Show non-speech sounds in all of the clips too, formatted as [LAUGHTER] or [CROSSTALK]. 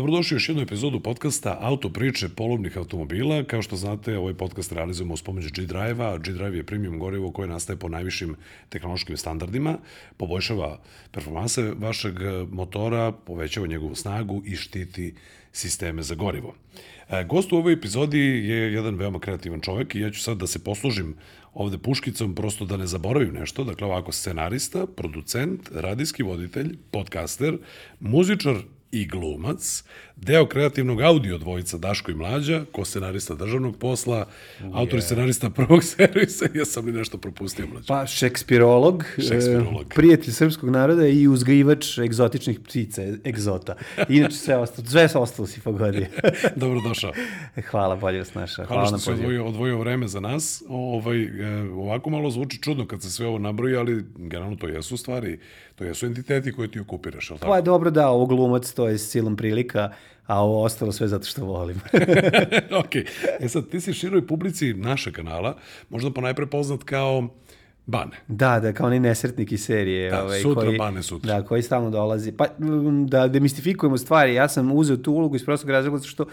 Dobrodošli u još jednu epizodu podcasta Auto priče polovnih automobila. Kao što znate, ovaj podcast realizujemo uz pomoć G-Drive-a. G-Drive je premium gorivo koje nastaje po najvišim tehnološkim standardima, poboljšava performanse vašeg motora, povećava njegovu snagu i štiti sisteme za gorivo. E, Gost u ovoj epizodi je jedan veoma kreativan čovek i ja ću sad da se poslužim ovde puškicom prosto da ne zaboravim nešto. Dakle, ovako scenarista, producent, radijski voditelj, podcaster, muzičar i glumac, deo kreativnog audio dvojica Daško i Mlađa, ko scenarista državnog posla, yeah. autor i scenarista [LAUGHS] prvog servisa, ja sam li nešto propustio Mlađa? Pa šekspirolog, Šekspirolog. e, prijatelj srpskog naroda i uzgajivač egzotičnih ptica, egzota. Inače sve ostalo, sve ostalo si pogodio. [LAUGHS] Dobrodošao. Hvala, bolje vas našao. Hvala, što na si odvojio, odvojio vreme za nas. Ovaj, e, ovako malo zvuči čudno kad se sve ovo nabroji, ali generalno to jesu stvari, to jesu entiteti koje ti okupiraš, je li tako? Pa je dobro da, ovo glumac, to je silom prilika, a ovo ostalo sve zato što volim. [LAUGHS] [LAUGHS] ok. E sad, ti si široj publici naše kanala, možda ponajpre poznat kao Bane. Da, da, kao onaj nesretnik iz serije. Da, ovaj, sutra, koji, Bane sutra. Da, koji stalno dolazi. Pa, da demistifikujemo stvari, ja sam uzeo tu ulogu iz prostog razloga što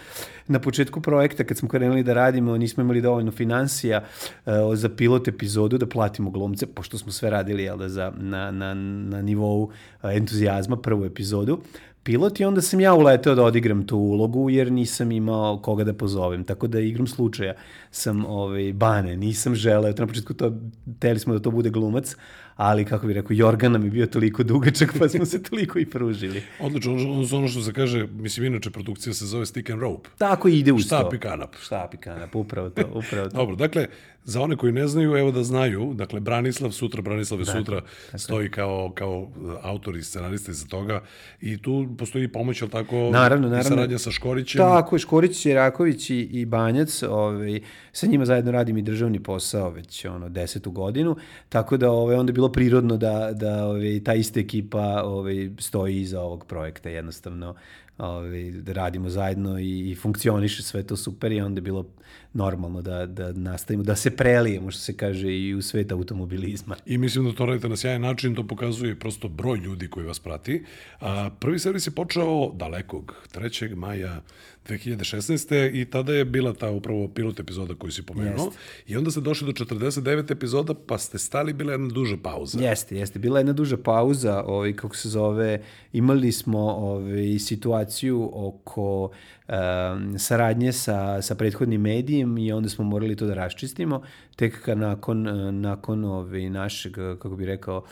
na početku projekta, kad smo krenuli da radimo, nismo imali dovoljno financija uh, za pilot epizodu da platimo glumce, pošto smo sve radili jel, da, za, na, na, na nivou uh, entuzijazma, prvu epizodu pilot i onda sam ja uleteo da odigram tu ulogu jer nisam imao koga da pozovem. Tako da igram slučaja sam ovaj, bane, nisam želeo, na početku to, teli smo da to bude glumac, ali kako bih rekao, Jorgan nam je bio toliko dugačak pa smo se [LAUGHS] toliko i pružili. Odlično, ono, ono što se kaže, mislim, inače produkcija se zove Stick and Rope. Tako ide uz to. Štap i kanap. Štap i kanap, upravo to, upravo to. [LAUGHS] Dobro, dakle, za one koji ne znaju, evo da znaju, dakle, Branislav sutra, Branislav je sutra, stoji kao, kao autor i scenarista iza toga i tu postoji pomoć, ali tako, Naravno, i naravno. saradnja sa Škorićem. Tako je, Škorić, Jeraković i, i Banjac, ovaj, sa njima zajedno radim i državni posao već ono, desetu godinu, tako da ovaj, onda je bilo prirodno da, da ovaj, ta ista ekipa ovaj, stoji iza ovog projekta, jednostavno ovaj, da radimo zajedno i, i funkcioniše sve to super i onda je bilo normalno da, da nastavimo, da se prelijemo, što se kaže, i u svet automobilizma. I mislim da to radite na sjajan način, to pokazuje prosto broj ljudi koji vas prati. A, prvi servis je počeo dalekog, 3. maja 2016. i tada je bila ta upravo pilot epizoda koju si pomenuo. Jeste. I onda ste došli do 49 epizoda, pa ste stali, bila jedna duža pauza. Jeste, jeste. Bila je jedna duža pauza, ovaj, kako se zove, imali smo ovaj, situaciju oko um, saradnje sa, sa prethodnim medijem i onda smo morali to da raščistimo. Tek nakon, nakon ovaj, našeg, kako bi rekao,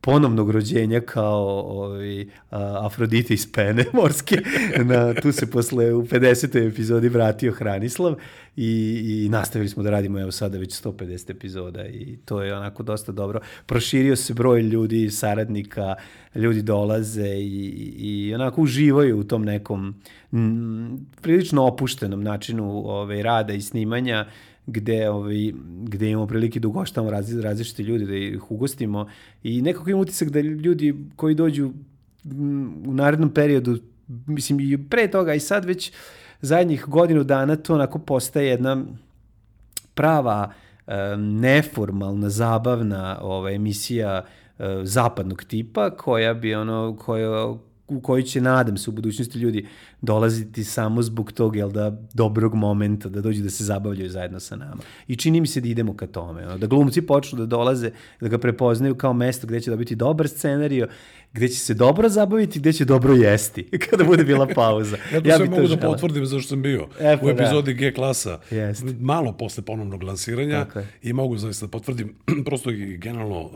ponovnog rođenja kao ovaj, Afrodite iz pene morske. [LAUGHS] Na, tu se posle u 50. epizodi vratio Hranislav i, i nastavili smo da radimo evo sada već 150 epizoda i to je onako dosta dobro. Proširio se broj ljudi, saradnika, ljudi dolaze i, i onako uživaju u tom nekom m, prilično opuštenom načinu ovaj, rada i snimanja gde, ovaj, gde imamo prilike da ugoštavamo razli, različite ljude, da ih ugostimo i nekako imam utisak da ljudi koji dođu m, u narednom periodu, mislim i pre toga i sad već zadnjih godinu dana to onako postaje jedna prava e, neformalna, zabavna ova, emisija e, zapadnog tipa koja bi ono, koja, u kojoj će, nadam se, u budućnosti ljudi dolaziti samo zbog tog, jel da, dobrog momenta, da dođu da se zabavljaju zajedno sa nama. I čini mi se da idemo ka tome, ono, da glumci počnu da dolaze, da ga prepoznaju kao mesto gde će dobiti dobar scenario, gde će se dobro zabaviti, gde će dobro jesti, [LAUGHS] kada bude bila pauza. [LAUGHS] Ja to ja sve bi mogu da želeo. potvrdim zašto sam bio E, pa u da. epizodi G klasa, Jeste. malo posle ponovnog lansiranja Tako i mogu zaista da potvrdim [CLEARS THROAT] prosto i generalno uh,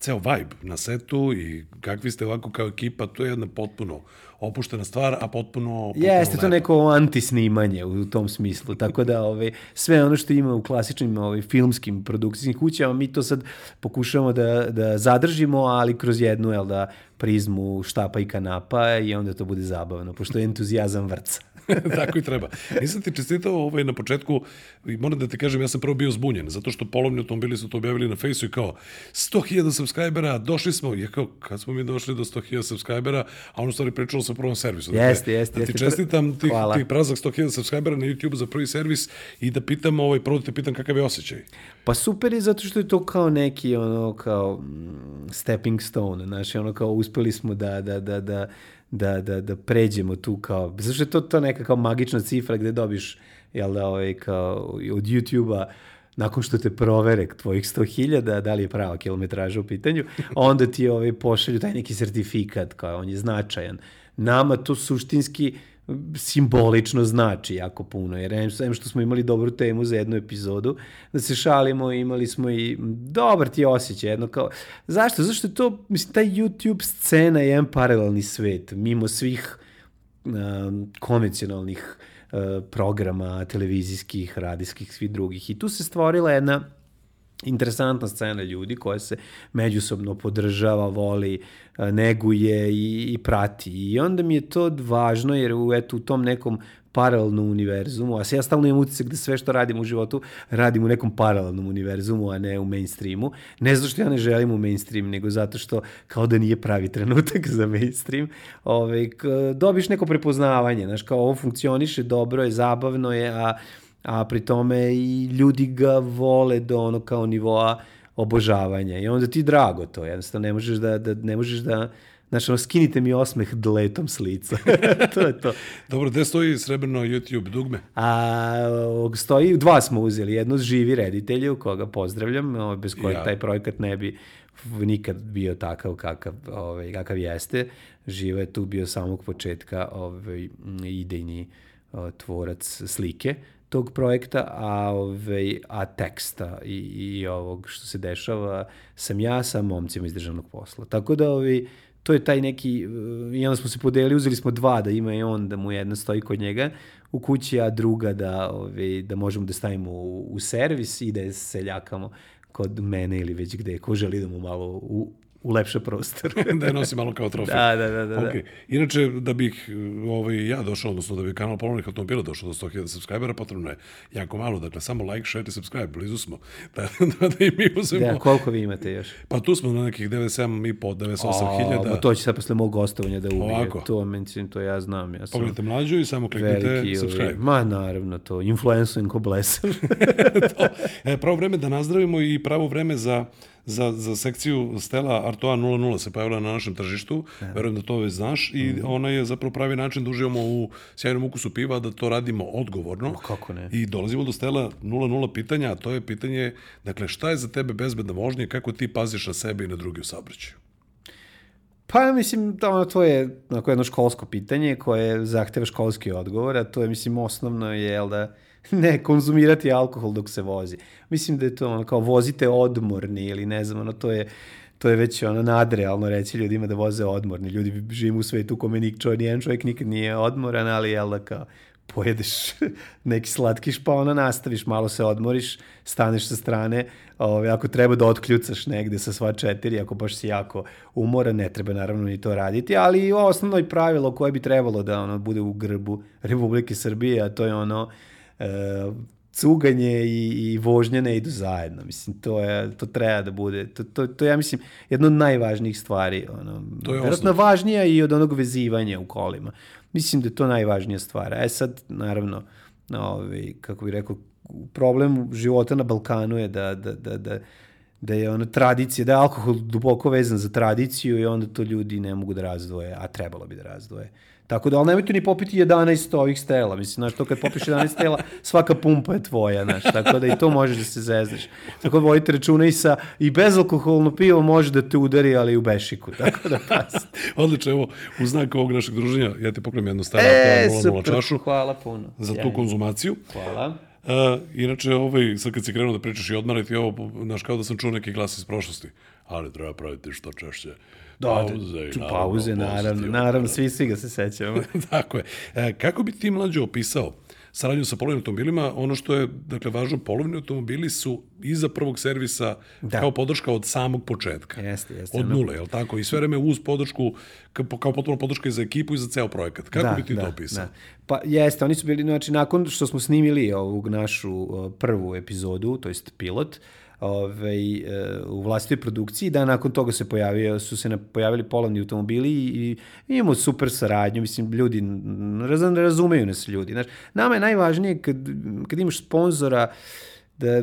ceo vibe na setu i kakvi ste ovako kao ekipa, to je jedna potpuno opuštena stvar, a potpuno... potpuno Jeste to neko antisnimanje u tom smislu, tako da ove, sve ono što ima u klasičnim ove, filmskim produkcijskim kućama, mi to sad pokušavamo da, da zadržimo, ali kroz jednu jel da, prizmu štapa i kanapa i onda to bude zabavno, pošto je entuzijazam vrca. [LAUGHS] Tako i treba. Nisam ti čestitao ovaj, na početku, i moram da ti kažem, ja sam prvo bio zbunjen, zato što polovni automobili su to objavili na fejsu i kao 100.000 subscribera, došli smo, ja kao, kad smo mi došli do 100.000 subscribera, a ono stvari pričalo sa prvom servisu. Jeste, jeste, Da ti jeste. čestitam tih, Hvala. tih prazak 100.000 subscribera na YouTube za prvi servis i da pitam, ovaj, prvo da te pitam kakav je osjećaj. Pa super je zato što je to kao neki ono kao mm, stepping stone, znači ono kao uspeli smo da, da, da, da, da, da, da pređemo tu kao, zašto je to, to neka kao magična cifra gde dobiš, jel da, ovaj, kao od YouTube-a, nakon što te provere tvojih 100.000, da li je prava kilometraža u pitanju, [LAUGHS] onda ti ovaj, pošalju taj neki sertifikat, kao on je značajan. Nama to suštinski simbolično znači jako puno, jer em što smo imali dobru temu za jednu epizodu, da se šalimo, imali smo i dobar ti osjećaj, jedno kao, zašto? Zašto je to, mislim, taj YouTube scena je jedan paralelni svet, mimo svih um, konvencionalnih uh, programa, televizijskih, radijskih, svih drugih. I tu se stvorila jedna interesantna scena ljudi koja se međusobno podržava, voli, neguje i, i prati. I onda mi je to važno jer u, eto, u tom nekom paralelnom univerzumu, a se ja stalno imam utisak da sve što radim u životu radim u nekom paralelnom univerzumu, a ne u mainstreamu. Ne zato što ja ne želim u mainstream, nego zato što kao da nije pravi trenutak za mainstream. Ove, ovaj, dobiš neko prepoznavanje, znaš, kao ovo funkcioniše, dobro je, zabavno je, a a pri tome i ljudi ga vole do ono kao nivoa obožavanja i onda ti drago to, jednostavno ne možeš da, da ne možeš da Znači, ono, skinite mi osmeh dletom s lica. [LAUGHS] to je to. Dobro, gde stoji srebrno YouTube dugme? A, stoji, dva smo uzeli. Jedno živi reditelju, koga pozdravljam, bez kojeg ja. taj projekat ne bi nikad bio takav kakav, ovaj, kakav jeste. Živa je tu bio samog početka ovaj, idejni tvorac slike tog projekta, a, ovaj, a teksta i, i ovog što se dešava sam ja sa momcima iz državnog posla. Tako da ovaj, to je taj neki, i onda smo se podelili, uzeli smo dva da ima i on, da mu jedna stoji kod njega u kući, a druga da, ovaj, da možemo da stavimo u, u servis i da je seljakamo kod mene ili već gde, ko želi da mu malo u, u lepše prostor. [LAUGHS] da je nosi malo kao trofej. Da, da, da. da, okay. Inače, da bih ovaj, ja došao, odnosno da bi kanal polovnih automobila došao do 100.000 subscribera, potrebno je jako malo. Dakle, samo like, share i subscribe, blizu smo. [LAUGHS] Da, da, da i mi uzemo. Da, koliko vi imate još? Pa tu smo na nekih 97 i po, 98 Pa to će sad posle mog gostovanja da ubije. Ovako. To, mislim, to ja znam. Ja sam Pogledajte mlađu i samo kliknite veliki, subscribe. Ovi, ma, naravno, to. Influensujem ko blesav. [LAUGHS] to. E, pravo vreme da nazdravimo i pravo vreme za za, za sekciju Stella Artois 00 se pojavila na našem tržištu, ja. Verujem da to već znaš, i mm -hmm. ona je zapravo pravi način da uživamo u sjajnom ukusu piva, da to radimo odgovorno. O, kako ne? I dolazimo do Stella 00 pitanja, a to je pitanje, dakle, šta je za tebe bezbedna vožnja i kako ti paziš na sebe i na drugi u saobraćaju? Pa mislim da ono to je onako jedno školsko pitanje koje zahteva školski odgovor, a to je mislim osnovno je jel da [LAUGHS] ne konzumirati alkohol dok se vozi. Mislim da je to ono kao vozite odmorni ili ne znam, ono to je to je već ono nadrealno reći ljudima da voze odmorni. Ljudi živimo u svetu kome nik čovjek, nijedan čovjek nikad nije odmoran, ali jel da kao pojedeš [LAUGHS] neki slatkiš, pa ono nastaviš, malo se odmoriš, staneš sa strane, ove, ovaj, ako treba da otkljucaš negde sa sva četiri, ako baš si jako umoran, ne treba naravno ni to raditi, ali osnovno i pravilo koje bi trebalo da ono bude u grbu Republike Srbije, a to je ono cuganje i, i vožnja ne idu zajedno. Mislim, to, je, to treba da bude. To, to, to ja mislim, jedna od najvažnijih stvari. Ono, to je vjerojatno važnija i od onog vezivanja u kolima. Mislim da je to najvažnija stvar. E sad, naravno, ovaj, kako bih rekao, problem života na Balkanu je da, da, da, da, da je ono tradicija, da je alkohol duboko vezan za tradiciju i onda to ljudi ne mogu da razdvoje, a trebalo bi da razdvoje. Tako da, ali nemojte ni popiti 11 ovih stela. Mislim, znaš, to kad popiš 11 stela, svaka pumpa je tvoja, znaš. Tako da i to možeš da se zezneš. Tako da vojite računa i sa, i bezalkoholno pivo može da te udari, ali i u bešiku. Tako da pazite. [LAUGHS] Odlično, evo, u znak ovog našeg druženja, ja ti pokrenem jednu stela, e, super, čašu. Hvala puno. Za tu konzumaciju. Hvala. Uh, inače, ovaj, sad kad si krenuo da pričaš i odmarati ovo, znaš, kao da sam čuo neki glas iz prošlosti. Ali treba praviti što češće pauze. Da, pauze, naravno, naravno, svi, svi ga se sećamo. [LAUGHS] Tako je. E, kako bi ti mlađe opisao saradnju sa polovnim automobilima, ono što je, dakle, važno, polovni automobili su iza prvog servisa da. kao podrška od samog početka. Jeste, jeste. Od nule, je li tako? I sve vreme uz podršku, kao potpuno podrška i za ekipu i za ceo projekat. Kako da, bi ti da, to opisao? Da. Pa jeste, oni su bili, znači, nakon što smo snimili ovu našu prvu epizodu, to jest pilot, uh, ovaj, e, u vlastitoj produkciji, da nakon toga se pojavio, su se pojavili polovni automobili i, i imamo super saradnju, mislim, ljudi raz, razumeju nas ljudi. Znaš, nama je najvažnije kad, kad imaš sponzora da,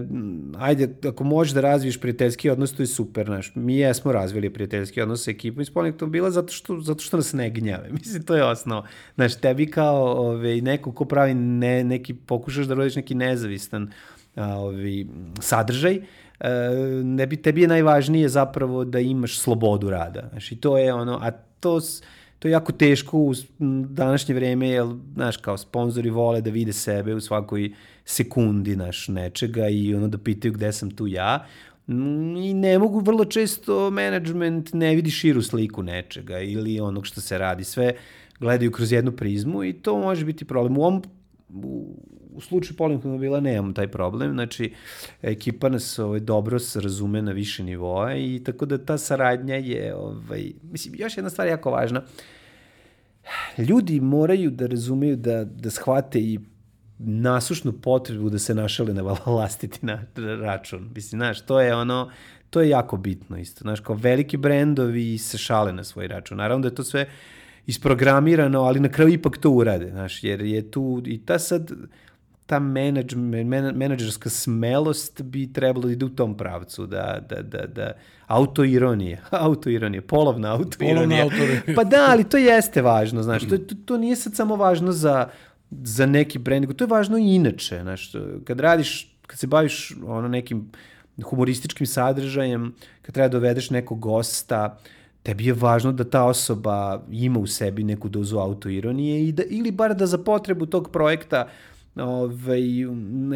ajde, ako možeš da razviješ prijateljski odnos, to je super, znaš. Mi jesmo razvili prijateljski odnos sa ekipom iz polnih automobila zato što, zato što nas ne gnjave. [LAUGHS] Mislim, to je osnov. Znaš, tebi kao ove, neko ko pravi ne, neki, pokušaš da rodiš neki nezavistan ove, sadržaj, e, ne bi, tebi je najvažnije zapravo da imaš slobodu rada. Znaš, i to je ono, a to, to je jako teško u današnje vreme, jer, znaš, kao sponzori vole da vide sebe u svakoj sekundi, naš, nečega i ono da pitaju gde sam tu ja. I ne mogu, vrlo često management ne vidi širu sliku nečega ili onog što se radi. Sve gledaju kroz jednu prizmu i to može biti problem. U ovom u, u slučaju polnih automobila nemamo taj problem, znači ekipa nas ovaj, dobro se razume na više nivoa i tako da ta saradnja je, ovaj, mislim, još jedna stvar jako važna, ljudi moraju da razumeju da, da shvate i nasušnu potrebu da se našale na [LAUGHS] vlastiti na račun. Mislim, znaš, to je ono, to je jako bitno isto. Znaš, kao veliki brendovi se šale na svoj račun. Naravno da je to sve isprogramirano, ali na kraju ipak to urade, znaš, jer je tu i ta sad, ta menadžerska smelost bi trebalo da ide u tom pravcu, da, da, da, da autoironije, [LAUGHS] autoironije, polovna autoironija. Polovna pa da, ali to jeste važno, znaš, to, to, to nije sad samo važno za, za neki brand, nego to je važno i inače, znaš, kad radiš, kad se baviš ono nekim humorističkim sadržajem, kad treba da dovedeš nekog gosta, tebi je važno da ta osoba ima u sebi neku dozu autoironije i da, ili bar da za potrebu tog projekta ovaj,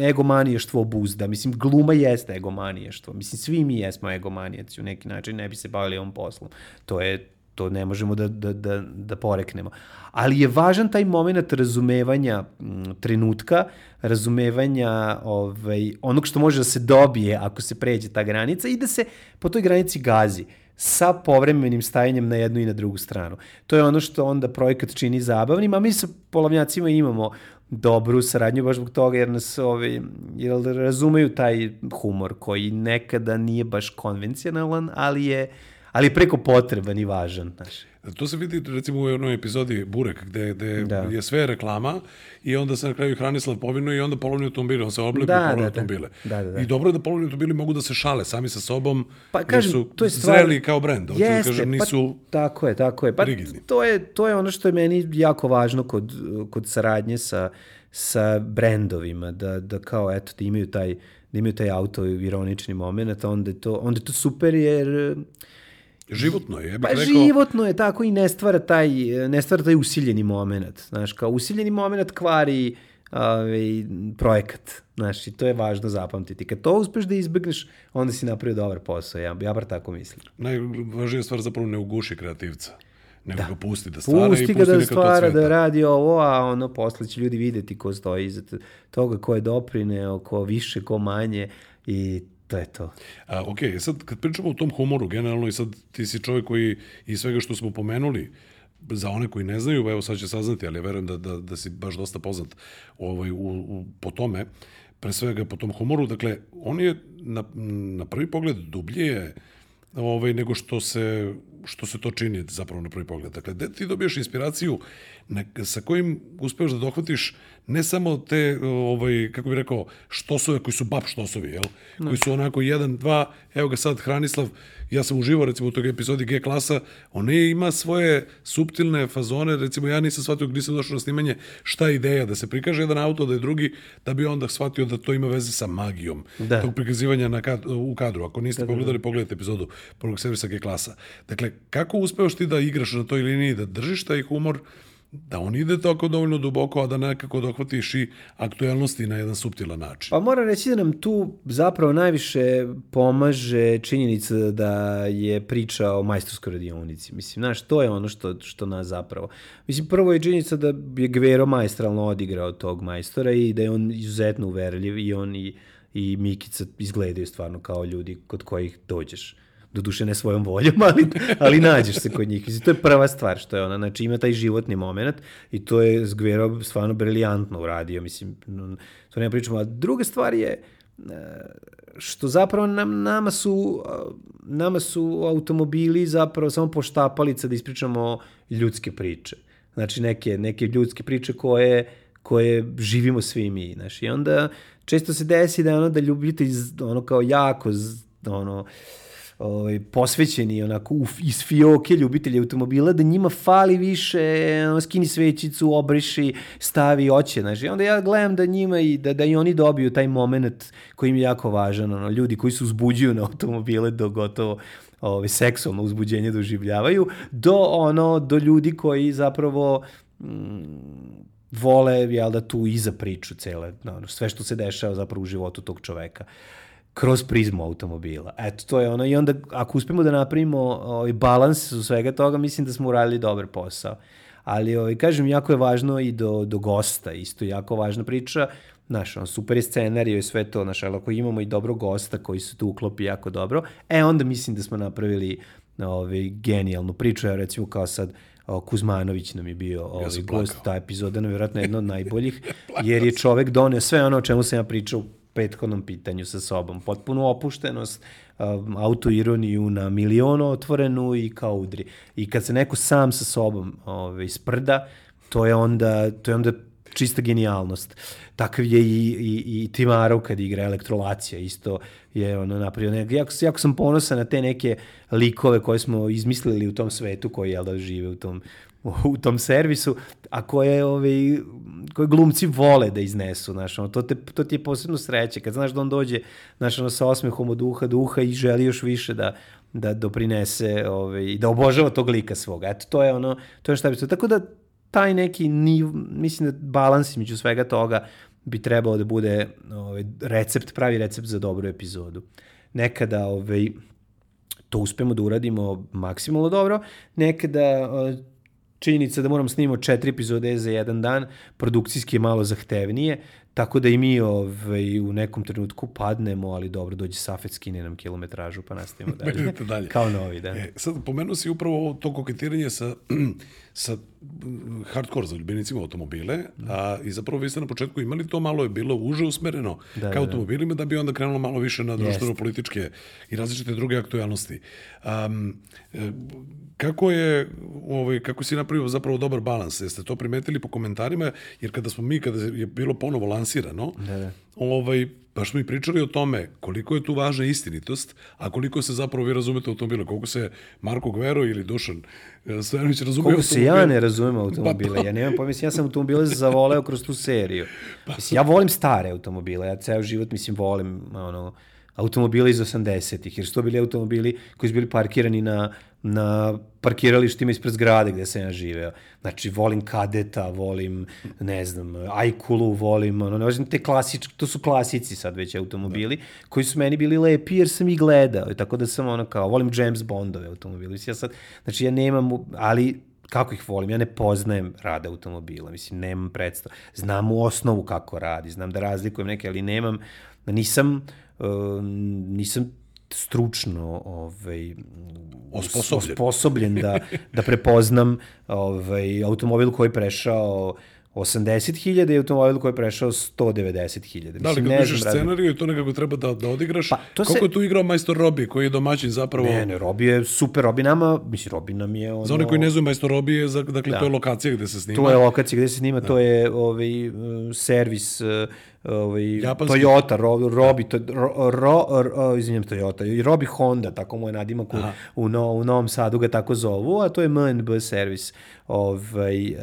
egomaniještvo obuzda. Mislim, gluma jeste egomaniještvo. Mislim, svi mi jesmo egomanijaci u neki način, ne bi se bavili ovom poslom. To je to ne možemo da, da, da, da poreknemo. Ali je važan taj moment razumevanja m, trenutka, razumevanja ovaj, onog što može da se dobije ako se pređe ta granica i da se po toj granici gazi sa povremenim stajanjem na jednu i na drugu stranu. To je ono što onda projekat čini zabavnim, a mi sa polovnjacima imamo dobru saradnju baš zbog toga jer nas ovi, jer razumeju taj humor koji nekada nije baš konvencionalan, ali je ali preko potreban i važan. Znaš. To se vidi recimo u jednoj epizodi Burek, gde, gde da. je sve reklama i onda se na kraju Hranislav povinu i onda polovni automobili, on se oblepi da, polovni da, da, automobile. Da, da, da. I dobro je da polovni automobili mogu da se šale sami sa sobom, pa, kažem, su to je stvar, zreli kao brend. Jeste, kažem, pa nisu pa, tako je, tako je. Pa, rigidni. to, je, to je ono što je meni jako važno kod, kod saradnje sa, sa brendovima, da, da kao eto, da imaju taj da imaju taj auto ironični moment, onda je to, onda je to super jer Životno je, ja bih pa rekao... životno je tako i ne stvara taj, ne stvara taj usiljeni moment. Znaš, kao usiljeni moment kvari ovaj, projekat. Znaš, i to je važno zapamtiti. Kad to uspeš da izbegneš, onda si napravio dobar posao. Ja, ja bar tako mislim. Najvažnija stvar zapravo ne uguši kreativca nego ga pusti da stvara pusti i pusti ga da stvara, da radi ovo, a ono posle će ljudi videti ko stoji iza toga, ko je doprineo, ko više, ko manje i to je to. A, ok, sad kad pričamo o tom humoru generalno i sad ti si čovjek koji iz svega što smo pomenuli, za one koji ne znaju, evo sad će saznati, ali ja verujem da, da, da si baš dosta poznat ovaj, u, u, po tome, pre svega po tom humoru, dakle, on je na, na prvi pogled dublje je ovaj, nego što se, što se to čini zapravo na prvi pogled. Dakle, gde ti dobiješ inspiraciju na, sa kojim uspevaš da dohvatiš ne samo te, ovaj, kako bih rekao, štosove koji su bab štosovi, jel? Ne. Koji su onako jedan, dva, evo ga sad Hranislav, ja sam uživao recimo u tog epizodi G klasa, on ima svoje suptilne fazone, recimo ja nisam shvatio gdje sam došao na snimanje šta je ideja, da se prikaže jedan auto, da je drugi, da bi onda shvatio da to ima veze sa magijom da. tog prikazivanja na kad, u kadru. Ako niste da, pogledali, da, da. pogledajte epizodu prvog servisa G klasa. Dakle, kako uspevaš ti da igraš na toj liniji, da držiš taj humor, da on ide tako dovoljno duboko, a da nekako dohvatiš i aktuelnosti na jedan suptilan način. Pa moram reći da nam tu zapravo najviše pomaže činjenica da je priča o majstorskoj radionici. Mislim, znaš, to je ono što, što nas zapravo... Mislim, prvo je činjenica da je Gvero majstralno odigrao tog majstora i da je on izuzetno uverljiv i on i, i Mikica izgledaju stvarno kao ljudi kod kojih dođeš doduše ne svojom voljom, [LAUGHS] ali, ali nađeš se kod njih. Mislim, to je prva stvar što je ona, znači ima taj životni moment i to je Zgvero stvarno briljantno uradio, mislim, to ne pričamo. A druga stvar je e, što zapravo nam, nama su nama su automobili zapravo samo poštapalica da ispričamo ljudske priče. Znači neke, neke ljudske priče koje koje živimo svi mi, znaš. I onda često se desi da ono da ljubitelj ono kao jako ono ovaj, posvećeni onako uf, iz fioke ljubitelji automobila, da njima fali više, ono, skini svećicu, obriši, stavi oće, znaš. I onda ja gledam da njima i da, da i oni dobiju taj moment koji im je jako važan, ono, ljudi koji se uzbuđuju na automobile do gotovo ovaj, seksualno uzbuđenje doživljavaju, do ono, do ljudi koji zapravo mm, vole, jel da, tu iza priču cele, ono, sve što se dešava zapravo u životu tog čoveka kroz prizmu automobila. Eto, to je ono. I onda, ako uspemo da napravimo ovaj, balans u svega toga, mislim da smo uradili dobar posao. Ali, ovaj, kažem, jako je važno i do, do gosta, isto jako važna priča. Znaš, on, super je scenarij i sve to, znaš, ali ako imamo i dobro gosta koji se tu uklopi jako dobro, e, onda mislim da smo napravili ovaj, genijalnu priču. Ja, recimo, kao sad, o, Kuzmanović nam je bio ovaj, ja gost, ta epizoda, nevjerojatno jedna od najboljih, [LAUGHS] jer je čovek doneo sve ono o čemu sam ja pričao prethodnom pitanju sa sobom. Potpunu opuštenost, um, autoironiju na miliono otvorenu i kao udri. I kad se neko sam sa sobom ovaj, sprda, to je onda, to je onda čista genijalnost. Takav je i, i, i Timarov kad igra elektrolacija, isto je ono napravio. Nek, jako, jako sam ponosan na te neke likove koje smo izmislili u tom svetu koji je da žive u tom [LAUGHS] u tom servisu, a koje, ovaj, koje glumci vole da iznesu, znaš, ono, to, te, to ti je posebno sreće, kad znaš da on dođe, znaš, ono, sa osmehom od uha do uha i želi još više da, da doprinese ovaj, i da obožava tog lika svoga. Eto, to je ono, to je šta bi se... Tako da taj neki niv, mislim da balans između svega toga bi trebao da bude ovaj, recept, pravi recept za dobru epizodu. Nekada ovaj, to uspemo da uradimo maksimalno dobro, nekada činjenica da moram snimati četiri epizode za jedan dan, produkcijski je malo zahtevnije, tako da i mi ovaj, u nekom trenutku padnemo, ali dobro, dođe Safet, skine nam kilometražu, pa nastavimo [LAUGHS] dalje. dalje. Kao novi, da. E, sad, pomenuo si upravo to koketiranje sa, sa hardcore zaljubenicima automobile, da. a, i zapravo vi ste na početku imali to malo je bilo uže usmereno da, ka da, automobilima, da bi onda krenulo malo više na društveno-političke i različite druge aktualnosti. Um, kako je, ovaj, kako si napravio zapravo dobar balans? Jeste to primetili po komentarima? Jer kada smo mi, kada je bilo ponovo lansirano, da, da. Ovaj, baš smo i pričali o tome koliko je tu važna istinitost, a koliko se zapravo vi razumete automobile, koliko se Marko Gvero ili Dušan e, Stojanović razume Koliko se ja ne razumem automobile, pa, ja nemam pojma, ja sam automobile zavoleo kroz tu seriju. [LAUGHS] Pa, mislim, ja volim stare automobile, ja ceo život, mislim, volim ono, automobile iz 80-ih, jer su to bili automobili koji su bili parkirani na na parkiralištima ispred zgrade gde sam ja živeo. Znači, volim kadeta, volim, ne znam, ajkulu, volim, ono, ne volim te klasičke, to su klasici sad već automobili, da. koji su meni bili lepi jer sam ih gledao, i tako da sam ono kao, volim James Bondove automobili. Ja sad, znači, ja nemam, ali kako ih volim, ja ne poznajem rade automobila, mislim, nemam predstav. Znam u osnovu kako radi, znam da razlikujem neke, ali nemam, nisam, uh, nisam stručno ovaj, osposobljen, osposobljen da, da prepoznam ovaj, automobil koji je prešao 80.000 i automobil koji je prešao 190.000. Da li kad pišeš scenariju i to nekako treba da, da odigraš? Pa, to Koliko se... je tu igrao majstor Robi koji je domaćin zapravo? Ne, ne, Robi je super. Robi nama, mislim, Robi nam je ono... Za one koji ne znaju majstor Robi je, dakle, da. to je lokacija gde se snima. To je lokacija gde se snima, da. to je ovaj, servis ovaj, Japanski. Toyota, ro, Robi, to, ro, ro, ro, izvinjam Toyota, i Robi Honda, tako mu je nadimak u, u, no, u Novom Sadu ga tako zovu, a to je MNB servis ovaj,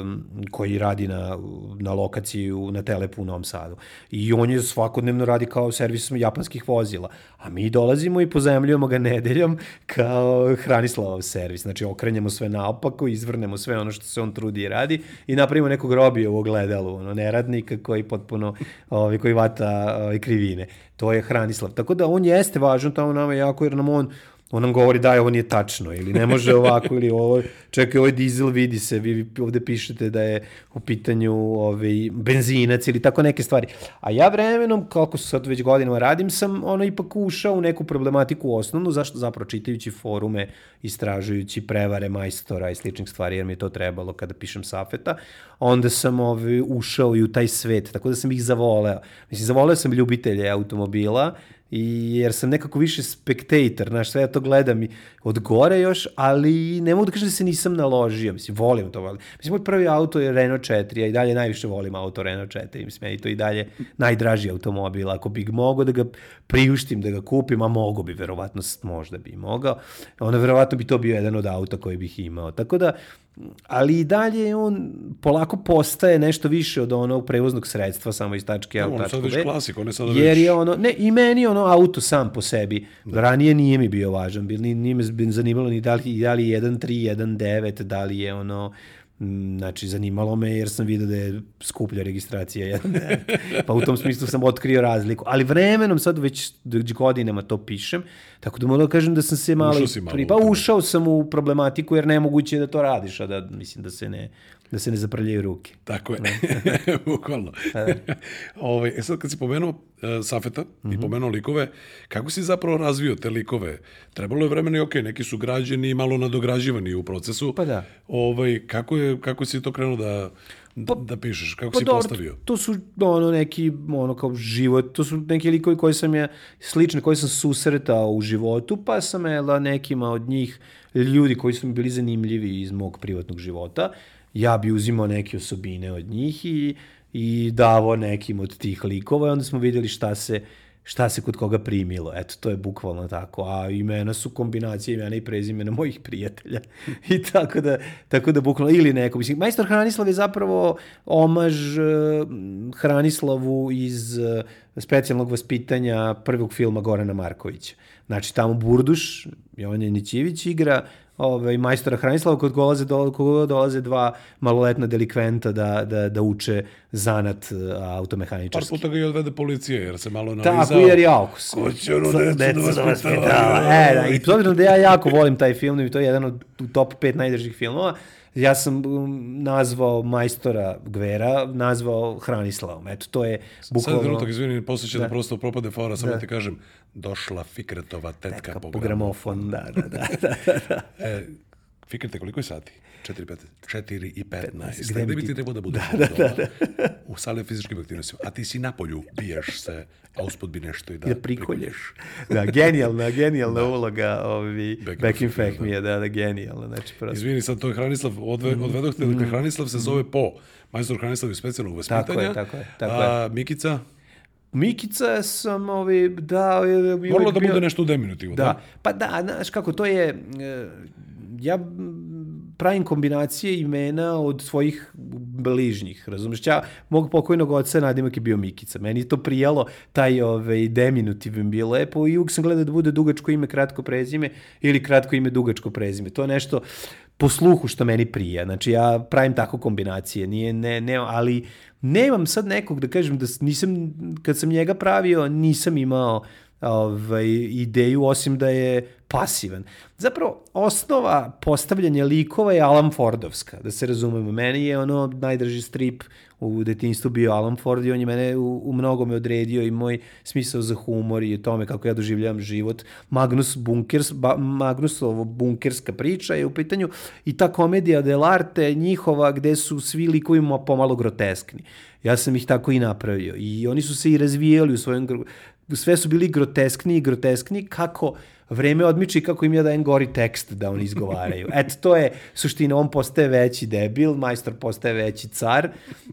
um, koji radi na, na lokaciji u, na Telepu u Novom Sadu. I on je svakodnevno radi kao servis japanskih vozila. A mi dolazimo i pozemljujemo ga nedeljom kao Hranislavov servis. Znači, okrenjamo sve naopako, izvrnemo sve ono što se on trudi i radi i napravimo nekog robija u ogledalu, ono, neradnika koji potpuno, ovaj, koji vata ovaj, krivine. To je Hranislav. Tako da on jeste važan tamo nama jako, jer nam on on nam govori da ovo nije tačno ili ne može ovako ili ovo, čekaj ovaj dizel vidi se, vi ovde pišete da je u pitanju ovaj, benzinac ili tako neke stvari. A ja vremenom, kako sad već godinama radim, sam ono ipak ušao u neku problematiku osnovnu, zašto zapravo čitajući forume, istražujući prevare majstora i sličnih stvari, jer mi je to trebalo kada pišem safeta, onda sam ovaj, ušao i u taj svet, tako da sam ih zavoleo. Mislim, zavoleo sam ljubitelje automobila, i jer sam nekako više spektator, znaš, sve ja to gledam i od gore još, ali ne mogu da kažem da se nisam naložio, mislim, volim to, volim. Mislim, moj prvi auto je Renault 4, ja i dalje najviše volim auto Renault 4, mislim, meni to i dalje najdraži automobil, ako bih mogao da ga priuštim, da ga kupim, a mogo bi, verovatno, možda bi mogao, onda verovatno bi to bio jedan od auta koji bih imao, tako da, ali i dalje on polako postaje nešto više od onog prevoznog sredstva samo iz tačke A u tačku B. Sad klasik, on je sada jer je ono, ne, i meni ono auto sam po sebi, da. ranije nije mi bio važan, bil, nije me zanimalo ni da li, da li je 1.3, 1.9, da li je ono, znači, zanimalo me jer sam vidio da je skuplja registracija. pa u tom smislu sam otkrio razliku. Ali vremenom, sad već godinama to pišem, tako da mogu da kažem da sam se malo... Ušao si malo. Pa ušao sam u problematiku jer nemoguće je da to radiš, a da mislim da se ne Da se ne zaprljaju ruke. Tako je, [LAUGHS] bukvalno. Da. [LAUGHS] Ove, e sad kad si pomenuo uh, Safeta mm -hmm. i mhm. pomenuo likove, kako si zapravo razvio te likove? Trebalo je vremena i ok, neki su građeni i malo nadograđivani u procesu. Pa da. Ovaj, kako, je, kako si to krenuo da, pa, da pišeš? Kako pa si dobro, postavio? To su ono neki, ono kao život, to su neki likovi koji sam je slične, koji sam susretao u životu, pa sam je nekima od njih ljudi koji su mi bili zanimljivi iz mog privatnog života ja bi uzimao neke osobine od njih i, i davo nekim od tih likova i onda smo vidjeli šta se, šta se kod koga primilo. Eto, to je bukvalno tako. A imena su kombinacije imena i prezimena mojih prijatelja. [LAUGHS] I tako da, tako da bukvalno, ili neko. Mislim, majstor Hranislav je zapravo omaž uh, Hranislavu iz uh, specijalnog vaspitanja prvog filma Gorana Markovića. Znači, tamo Burduš, Jovan Janićević igra ovaj, majstora Hranislava kod dolaze, do, kod dolaze dva maloletna delikventa da, da, da uče zanat automehaničarski. Par puta ga i odvede policije, jer se malo analizao. Tako, jer je aukus. Ko će ono decu da vaspitava? E, da, i to da ja jako volim taj film, i to je jedan od top 5 najdržih filmova. Ja sam um, nazvao majstora Gvera, nazvao Hranislavom. Eto, to je bukvalno... Sad trenutak, izvini, posle će da. da prosto propade fora, samo da. ti kažem, došla Fikretova tetka, tetka po, po gramofon. Da, da, da. da, da. [LAUGHS] e, Fikrete, koliko je sati? 4, 15, 4 i 15. 15. Gde bi ti trebao da bude da, da, da, da. u sali fizičkim aktivnostima. A ti si na polju, biješ se, a uspod bi nešto i da, da prikolješ. da, genijalna, [LAUGHS] genijalna da. uloga ovi, back, back in fact mi je, da, da, genijalna. Znači, prosto. Izvini, sad to je Hranislav, odve, mm. odvedoh te, dakle, Hranislav se zove po majstor Hranislav iz specijalnog vaspitanja. Tako je, tako je. Tako a, je. Mikica? Mikica sam ovi, da... Moralo da bude nešto u deminutivu, da? Da, pa da, znaš kako, to je, e, ja pravim kombinacije imena od svojih bližnjih, razumeš? Ja mog pokojnog oca nadimak je bio Mikica. Meni je to prijalo, taj ovaj, deminutiv im bio lepo i uvijek sam gledao da bude dugačko ime, kratko prezime ili kratko ime, dugačko prezime. To je nešto po sluhu što meni prija. Znači ja pravim tako kombinacije, nije, ne, ne, ali nemam sad nekog da kažem da nisam, kad sam njega pravio, nisam imao ovaj, ideju, osim da je pasivan. Zapravo, osnova postavljanja likova je Alan Fordovska, da se razumemo. Meni je ono najdrži strip u detinjstvu bio Alan Ford i on je mene u, u mnogome odredio i moj smisao za humor i tome kako ja doživljavam život. Magnus Bunkers, ba, Magnusovo bunkerska priča je u pitanju i ta komedija dell'arte njihova gde su svi likovi pomalo groteskni. Ja sam ih tako i napravio i oni su se i razvijali u svojom sve su bili groteskni i groteskni kako vreme odmiče i kako im ja dajem gori tekst da oni izgovaraju. Eto, to je suština, on postaje veći debil, majstor postaje veći car,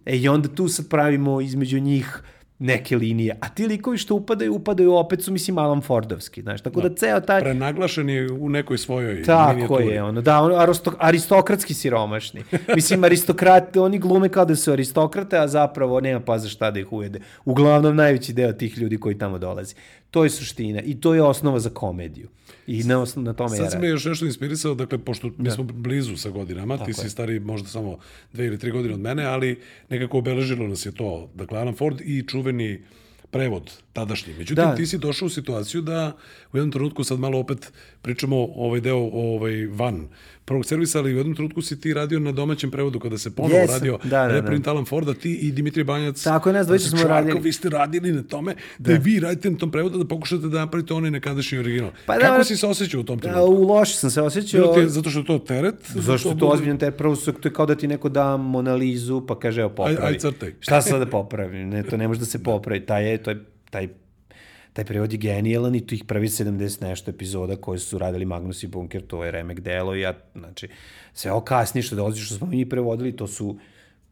e, i onda tu sad pravimo između njih neke linije, a ti likovi što upadaju, upadaju opet su, mislim, Alan Fordovski, znaš, tako da, da ceo taj... Prenaglašen je u nekoj svojoj Tako minijaturi. je, ono, da, ono, aristokratski siromašni. [LAUGHS] Mislim, aristokrat, oni glume kao da su aristokrate, a zapravo nema pa za šta da ih ujede. Uglavnom, najveći deo tih ljudi koji tamo dolazi. To je suština i to je osnova za komediju. I na, osnov, na tome Sad ja si me još nešto inspirisao, dakle, pošto mi da. smo blizu sa godinama, Tako ti si je. stari možda samo dve ili tri godine od mene, ali nekako obeležilo nas je to, dakle, Alan Ford i čuveni prevod tadašnji. Međutim, da. ti si došao u situaciju da u jednom trenutku sad malo opet pričamo ovaj deo ovaj van prvog servisa, ali u jednom trenutku si ti radio na domaćem prevodu kada se ponovo yes. radio da, da, reprint da. Alan Forda, ti i Dimitrij Banjac. Tako je, nas dvojica smo radili. Vi ste radili na tome da, da vi radite na tom prevodu da pokušate da napravite onaj nekadašnji original. Pa da, Kako si se osjećao u tom da, trenutku? U loši sam se osjećao. Ti, zato što je to teret? Zato što je to ozbiljan teret. Prvo su, to je kao da ti neko da Monalizu, pa kaže, evo, popravi. Aj, aj crtaj. Šta sad da popravim? Ne, to ne može da se popravi. Taj je, to je taj taj prevod je genijalan i tih prvi 70 nešto epizoda koje su radili Magnus i Bunker, to je remek delo i ja, znači, sve ovo kasnije što dolazi što smo mi prevodili, to su,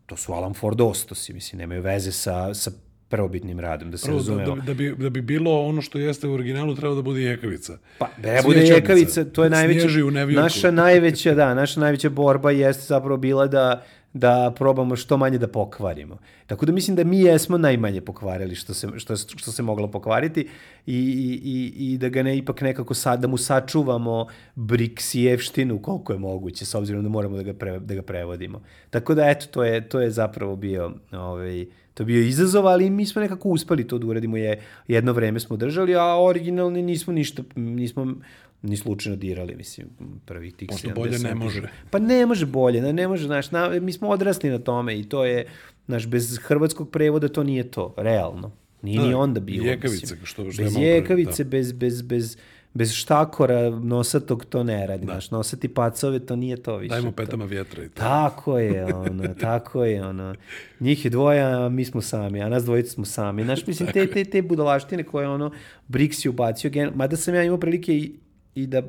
to su Alan Ford ostosi, mislim, nemaju veze sa, sa prvobitnim radom, da se Prvo, da, razumemo. da, da, bi, da bi bilo ono što jeste u originalu, treba da bude jekavica. Pa, da ne bude jekavica, to je najveća, naša najveća, da, naša najveća borba jeste zapravo bila da da probamo što manje da pokvarimo. Tako da mislim da mi jesmo najmanje pokvarili što se, što, što se moglo pokvariti i, i, i, da ga ne ipak nekako sad, da mu sačuvamo briksijevštinu koliko je moguće, s obzirom da moramo da ga, pre, da ga prevodimo. Tako da eto, to je, to je zapravo bio ovaj, to je bio izazov, ali mi smo nekako uspeli to da uradimo, je, jedno vreme smo držali, a originalni nismo ništa, nismo ni slučajno dirali, mislim, prvih tih Pošto bolje ne može. Pa ne može bolje, ne, ne može, znaš, na, mi smo odrasli na tome i to je, znaš, bez hrvatskog prevoda to nije to, realno. Nije Da, ni onda bilo. jekavice, mislim. što- što bez pre, jekavice, da. bez, bez, bez, bez štakora nosatog to ne radi, Da. znaš, nosati pacove to nije to više. Dajmo To- petama vjetra i to. Tako je, ono, [LAUGHS] tako je, ono. Njih je dvoje, a mi smo sami, a nas dvojica smo sami. Znaš, mislim, te, te, te budalaštine koje, ono, Brix je ubacio, gen... mada sam ja imao prilike i, i da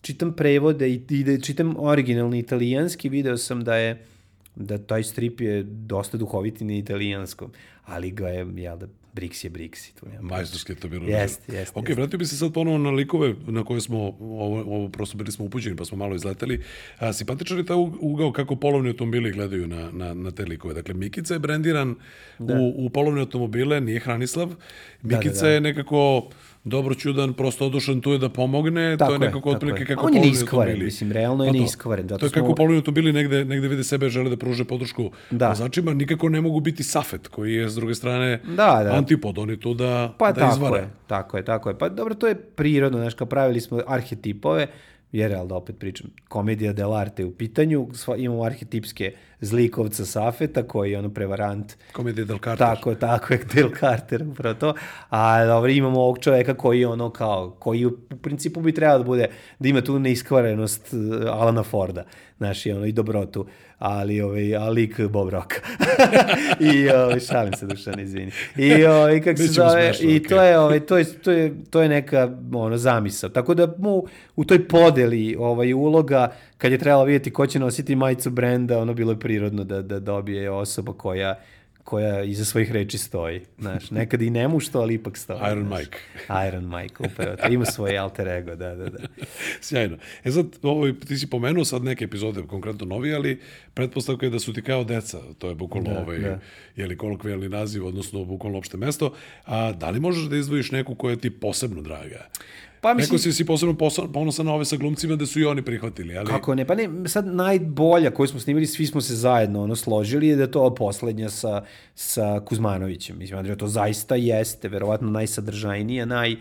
čitam prevode i, i da čitam originalni italijanski, video sam da je da taj strip je dosta duhoviti na italijanskom, ali ga je, jel da, Brix je Brix. Majstorski je to bilo. Jeste, jeste, Ok, jeste. vratio bi se sad ponovo na likove na koje smo, ovo, ovo prosto bili smo upućeni pa smo malo izleteli. A, simpatičan je ug- ugao kako polovni automobili gledaju na, na, na te likove. Dakle, Mikica je brendiran u, u polovne automobile, nije Hranislav. Mikica da, da. je nekako dobro čudan, prosto odušan tu je da pomogne. Tako to je nekako otprilike kako On je neiskvaren, mislim, realno je Pa neiskvaren, zato To je kako smo- automobili negde, negde vide sebe, žele da pruže podršku Da. vozačima, nikako ne mogu biti Safet, koji je s druge strane Da, da. antipod, oni tu da, Pa da tako izvare. je, tako je, tako je. Pa dobro, to je prirodno, znaš, kao pravili smo arhetipove, jer, da opet pričam, komedija dell'arte je u pitanju, sva, imamo arhetipske zlikovca Safeta, koji je ono prevarant, Komedija Del Carter. tako, tako je, Del Carter, upravo to, a dobro, imamo ovog čoveka koji je ono kao, koji u, principu bi trebao da bude, da ima tu neiskvarenost uh, Alana Forda, znaš, i ono, i dobrotu, ali, ovaj, a lik Bob Rock. [LAUGHS] I, ovaj, šalim se, Dušan, izvini. I, ovaj, kako se zove, smešno, i okej. to je, ovaj, to je, to je, to je neka ono, zamisao. Tako da mu u toj podeli ovaj, uloga, kad je trebalo vidjeti ko će nositi majicu brenda, ono bilo je prirodno da, da dobije osoba koja koja iza svojih reči stoji. Znaš, nekad i nemušto, ali ipak stoji. Iron znaš. Mike. [LAUGHS] Iron Mike, upravo. to. Ima svoj alter ego, da, da, da. [LAUGHS] Sjajno. E sad, ovo, ti si pomenuo sad neke epizode, konkretno novi, ali pretpostavka je da su ti kao deca. To je bukvalno Da, ovaj, da. jeli kolokvijalni naziv, odnosno bukvalno opšte mesto. A da li možeš da izdvojiš neku koja ti posebno draga? Pa Mislim... Neko si si posebno ponosan na ove sa glumcima da su i oni prihvatili, ali... Kako ne? Pa ne, sad najbolja koju smo snimili, svi smo se zajedno ono složili je da je to poslednja sa, sa Kuzmanovićem. Mislim, Andrija, to zaista jeste, verovatno najsadržajnija, naj...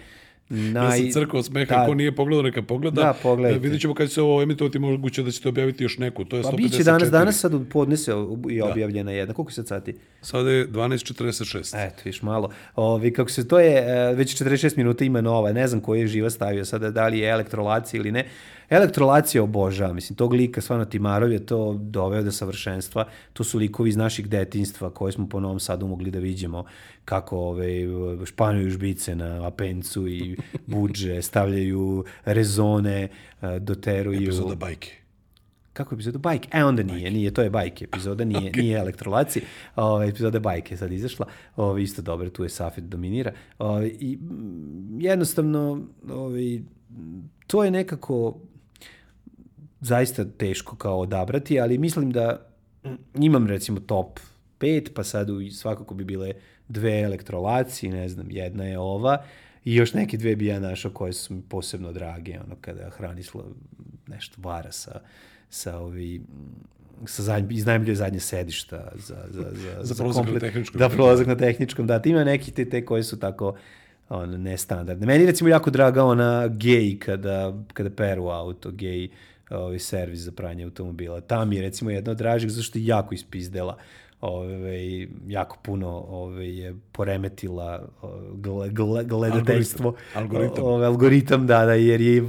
naj... Ja sam crkao od smeha, Da. ko nije pogledao, neka pogleda. Da, pogledajte. Vidjet ćemo kad će se ovo emitovati, moguće da ćete objaviti još neku. To je Pa 154. biće danas, danas sad u podne se ob- i objavljena jedna. Koliko je sad sati? Sada je 12.46. Eto, viš malo. Ovi, kako se to je, e, već 46 minuta ima nova, ne znam koji je živa stavio sada, da li je elektrolacija ili ne. Elektrolacija obožava, mislim, tog lika, stvarno Timarov je to doveo do savršenstva. To su likovi iz naših detinstva koje smo po Novom Sadu mogli da vidimo kako ove, španuju žbice na apencu i buđe, [LAUGHS] stavljaju rezone, doteruju... Epizoda bajke. Kako je epizoda bajke? E, onda nije, nije, to je bajke epizoda, nije, okay. nije elektrolaci. Ove, epizoda bajke je sad izašla, ove, isto dobro, tu je Safet dominira. Ove, I jednostavno, ove, to je nekako zaista teško kao odabrati, ali mislim da imam recimo top 5, pa sad u, svakako bi bile dve elektrolaci, ne znam, jedna je ova, i još neke dve bi ja našao koje su mi posebno drage, ono kada Hranislav nešto vara sa, sa ovi, sa zadnj, iznajmljuje zadnje sedišta za, za, za, Za prolazak na komplet- tehničkom. Da, prolazak na tehničkom, da. Ima neki te, te koje su tako on, nestandardne. Meni je recimo jako draga ona gej kada, kada peru auto, gej ovaj servis za pranje automobila. Tam je recimo jedna od dražih, zašto je jako ispizdela ove, jako puno ove, je poremetila gle, gle, gledateljstvo. Algoritam. Ove, algoritam, da, da, jer je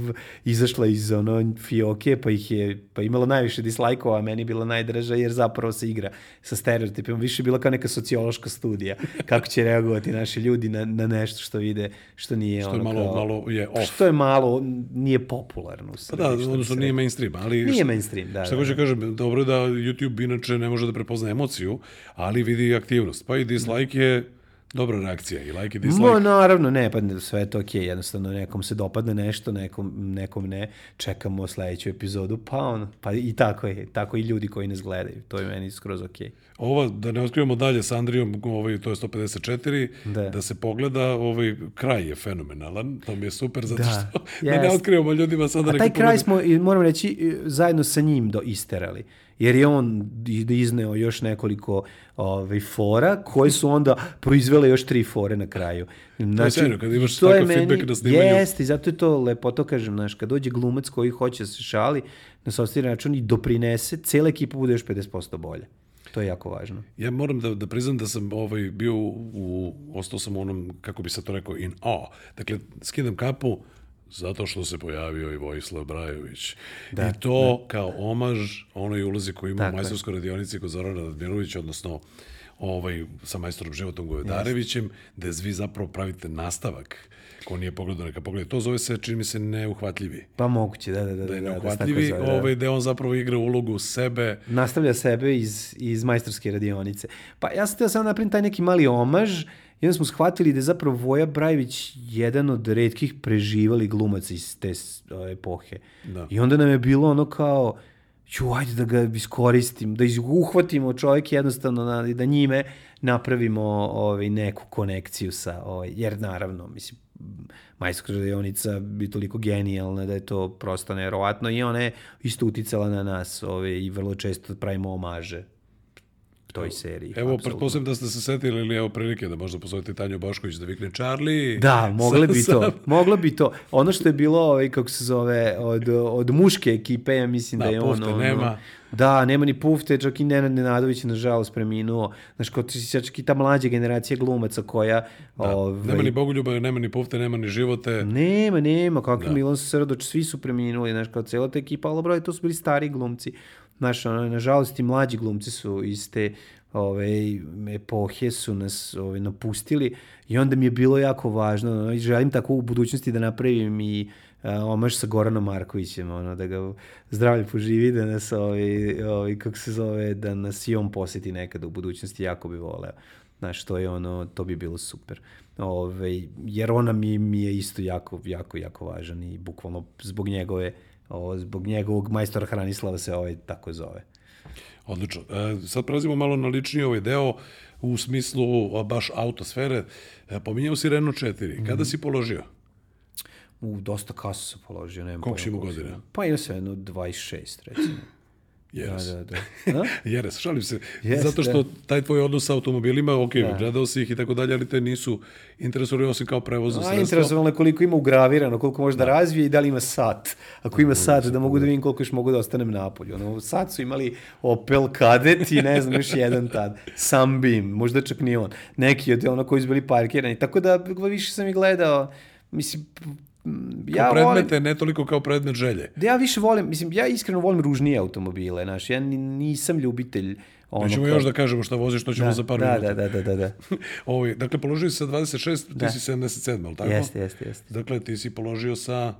izašla iz ono fioke, pa ih je pa imalo najviše dislajkova, a meni je bila najdraža jer zapravo se igra sa stereotipima. Više je bila kao neka sociološka studija kako će reagovati naši ljudi na, na nešto što vide, što nije Što ono je malo, kao, malo je off. Što je malo, nije popularno u Pa da, odnosno nije mainstream, ali... Nije mainstream, da, Šta da, hoće kažem, dobro je da YouTube inače ne može da prepozna emociju, ali vidi aktivnost. Pa i dislike je dobra reakcija, i like i dislike. Mo, naravno, ne, pa sve je to okej, jednostavno nekom se dopadne nešto, nekom, nekom ne, čekamo sledeću epizodu, pa on, pa i tako je, tako i ljudi koji nas gledaju, to je meni skroz okej. Ova, da ne otkrivamo dalje sa Andrijom, ovaj, to je 154, Da. da, se pogleda, ovaj, kraj je fenomenalan, to mi je super, zato Da, što [LAUGHS] da, ne otkrivamo ljudima sada A neke taj kraj poglede. smo, moram reći, zajedno sa njim do isterali. Jer je on izneo još nekoliko ovaj, fora, koje su onda proizvele još tri fore na kraju. Znači, sjajno, kad imaš to je takav feedback na snimanju. Jeste, i zato je to lepo, to kažem, znaš, kad dođe glumac koji hoće da se šali na sobstveni račun i doprinese, cijela ekipa bude još 50% bolje. To je jako važno. Ja moram da, da priznam da sam ovaj, bio u, ostao sam u onom, kako bi se to rekao, in awe. Dakle, skidam kapu zato što se pojavio i Vojislav Brajović. Da, I to kao omaž onoj ulozi koju ima u Tako je. majstorskoj radionici kod Zorana Radmirovića, odnosno ovaj, sa majstorom Životom Govedarevićem, gde vi zapravo pravite nastavak ko nije pogledao, neka pogleda. To zove se, čini mi se, neuhvatljivi. Pa moguće, da, da, da. Da je da, da, se tako neuhvatljivi, zove, da. ovaj, gde on zapravo igra ulogu sebe, nastavlja sebe iz, iz majstorske radionice. Pa ja sam teo samo napravim taj neki mali omaž i onda smo shvatili da je zapravo Voja Brajević jedan od redkih preživali glumaca iz te epohe. Da. I onda nam je bilo ono kao, ju, ajde da ga iskoristim, da uhvatimo čovjek jednostavno, na, da njime napravimo ovaj, neku konekciju sa, ovaj, jer naravno, mislim, majstorska radionica bi toliko genijalna da je to prosto neverovatno i ona je isto uticala na nas ovaj, i vrlo često pravimo omaže toj seriji. Evo, pretpostavljam da ste se setili ili evo prilike da možda pozovete Tanju Bošković da vikne Charlie. Da, mogli bi to. Moglo bi to. Ono što je bilo, ovaj, kako se zove, od, od muške ekipe, ja mislim da, Da, je. Pufte ono- nema. Da, nema ni Pufte, čak i Nenad Nenadović je nažalost preminuo. Znaš, kao ti si čak i ta mlađa generacija glumaca koja... ovaj, Nema ni Bogoljuba, nema ni Pufte, nema ni Živote. Nema, nema, kakvi Milan Srdoć, svi su preminuli, znaš, kao cijela ta ekipa, ali broj, to su bili stari glumci. Znaš, ono, nažalost, i mlađi glumci su iz te ove, epohe su nas ove, napustili i onda mi je bilo jako važno, ono, i želim tako u budućnosti da napravim i a, omaž sa Goranom Markovićem, ono, da ga zdravlje poživi, da nas, ovaj, ovaj, kako se zove, da nas i on posjeti nekada u budućnosti, jako bi voleo. Znaš, to je ono, to bi bilo super. Ove, jer ona mi, mi je isto jako, jako, jako važan i bukvalno zbog njegove, o, zbog njegovog majstora Hranislava se ovaj tako zove. Odlično. E, sad prelazimo malo na lični ovaj deo u smislu baš autosfere. E, pominjao si Renault 4. Mhm. Kada si položio? U, dosta kasu se položio, Koliko si imao godina? sam. Pa ima sve jedno 26, recimo. Jeres. Da, da, da. [LAUGHS] A? Jeres, šalim se. Jeste. Zato što taj tvoj odnos sa automobilima, ok, gledao si ih i tako dalje, ali te nisu interesovali osim kao prevozno sredstvo. interesovalo je koliko ima ugravirano, koliko može da razvije i da li ima sat. Ako ima sat, da mogu da vidim koliko još mogu da ostanem napolju. Ono, sat su imali Opel Kadett i ne znam, još jedan tad. Sunbeam, možda čak ni on. Neki od ono koji su bili parkirani. Tako da više sam i gledao, mislim, ja Kao volim... predmete, ne toliko kao predmet želje. Da ja više volim, mislim, ja iskreno volim ružnije automobile, znaš, ja ni- nisam ljubitelj ono Mi ćemo kao- još da kažemo šta voziš, to ćemo da, za par da, minuta. da, da, da, da. [LAUGHS] Ovaj, dakle, položio si sa 26, ti Da. si 77, ali tako? Jeste, jeste, jeste. Dakle, ti si položio sa...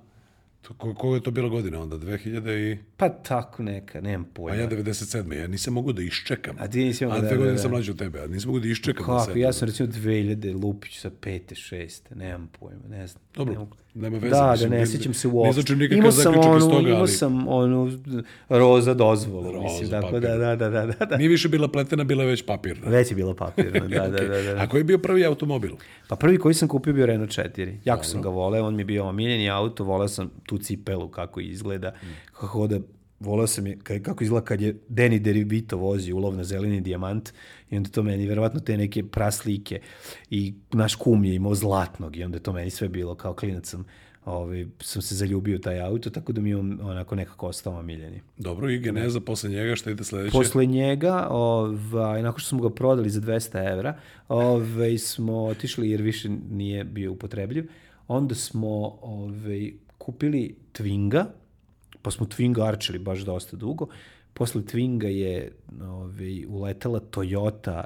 Ko, ko je to bila godina onda? 2000 i... Pa tako neka, nemam A pojma. ja 97. Ja nisam mogu da iščekam. A ti nisi mogao A da- dve da, godine da. sam mlađi od tebe, a nisam mogu da iščekam. da Kako, sednem. ja sam recimo 2000 Lupić sa pete, šeste, nemam pojma, ne znam. Dobro, ne mogu. nema veze. Da, mislim, da, ne ne- sjećam se ne uopšte. izvlačim nikakav Imao sam zaključak iz onu, toga, imao ali- sam onu roza dozvolu, Roza, mislim, tako papir. da, da, da, da, da, da. Nije više bila pletena, bila je već papirna. Već je bilo papirno, [LAUGHS] da, da, da, da. A koji je bio prvi automobil? Pa prvi koji sam kupio bio Renault 4. Jako sam ga voleo, on mi je bio omiljeni auto, voleo sam tu cipelu kako izgleda, kako da voleo sam je, ka- kako izgleda kad je Deni Deribito vozi ulov na zeleni dijamant i onda to meni, verovatno te neke praslike i naš kum je imao zlatnog i onda to meni sve bilo kao klinac sam ovaj, sam se zaljubio taj auto, tako da mi je on onako nekako ostao omiljeni. Dobro, i geneza posle njega, šta ide sledeće? Posle njega, ovaj, nakon što smo ga prodali za 200 evra, ovaj, smo otišli jer više nije bio upotrebljiv, onda smo ovaj, kupili Twinga, pa smo Twinga arčili baš dosta dugo. Posle Twinga je ovaj, uletela Toyota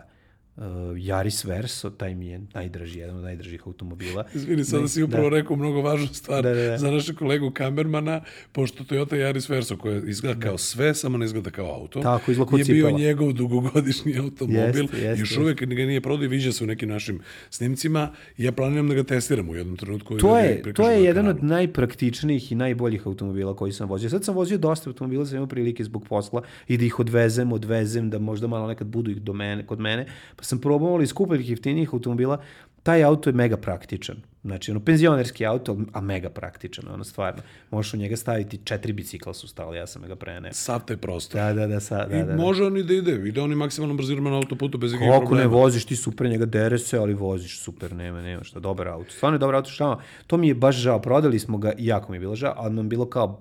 uh, Yaris Verso, taj mi je najdraži, jedan od najdražih automobila. Izvini, sada si upravo da. rekao mnogo važnu stvar Da, da, da. za našeg kolegu kamermana, pošto Toyota Yaris Verso, koja izgleda kao sve, samo ne izgleda kao auto, Tako, je bio cipela. njegov dugogodišnji automobil, Jeste, jeste, još jeste. uvek ga nije prodao i viđa se u nekim našim snimcima ja planiram da ga testiram u jednom trenutku. To da je, to je jedan od najpraktičnijih i najboljih automobila koji sam vozio. Sad sam vozio dosta automobila, sam imao prilike zbog posla i da ih odvezem, odvezem, da možda malo nekad budu ih do mene, kod mene. Pa sam probao ali skupljih jeftinijih automobila. Taj auto je mega praktičan. Znači, ono, penzionerski auto, a mega praktičan, ono, stvarno. Možeš u njega staviti, četiri bicikla su stali, ja sam ga preneo. Sav taj prostor. Da, da, da, sa, da, I da, da. može on i da ide, ide on i maksimalnom brzinom na autoputu bez ikakvih Kako ne problema. voziš ti super, njega dere se, ali voziš super, nema, nema šta, dobar auto. Stvarno je dobar auto, šta to mi je baš žao, prodali smo ga jako mi je bilo žao, ali nam bilo kao,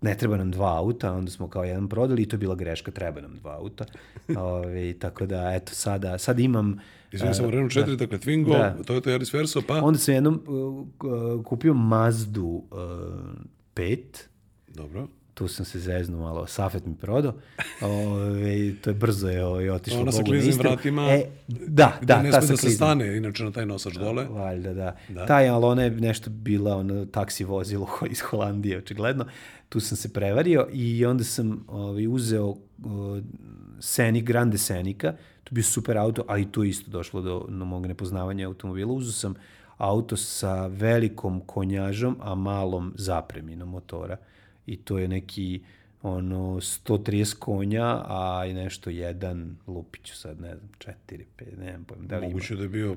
ne treba nam dva auta, onda smo kao jedan prodali i to je bila greška, treba nam dva auta. [LAUGHS] Ove, tako da, eto, sada, sad imam... Izvini, e, samo Renault 4, dakle Twingo, Da. Toyota Yaris Verso, pa... Onda sam jednom uh, uh, kupio Mazdu uh, 5, Dobro. tu sam se zeznuo malo, Safet mi prodao, Ove, to je brzo je ovaj, otišlo Ona sa kliznim vratima, E, da, da, ne ta sme da se stane, inače na taj nosač dole. Valjda, da. Da. da. Taj, ali ona je nešto bila ono, taksi vozilo [LAUGHS] iz Holandije, očigledno. Tu sam se prevario i onda sam ovaj, uzeo uh, Senik, Grande Senika. To bio super auto, ali tu isto došlo do, do mog nepoznavanja automobila. Uzeo sam auto sa velikom konjažom, a malom zapreminom motora. I to je neki ono 130 konja, a i nešto jedan lupiću sad, ne znam, 4, 5, ne znam pojma, da li ima. Moguće da je bio,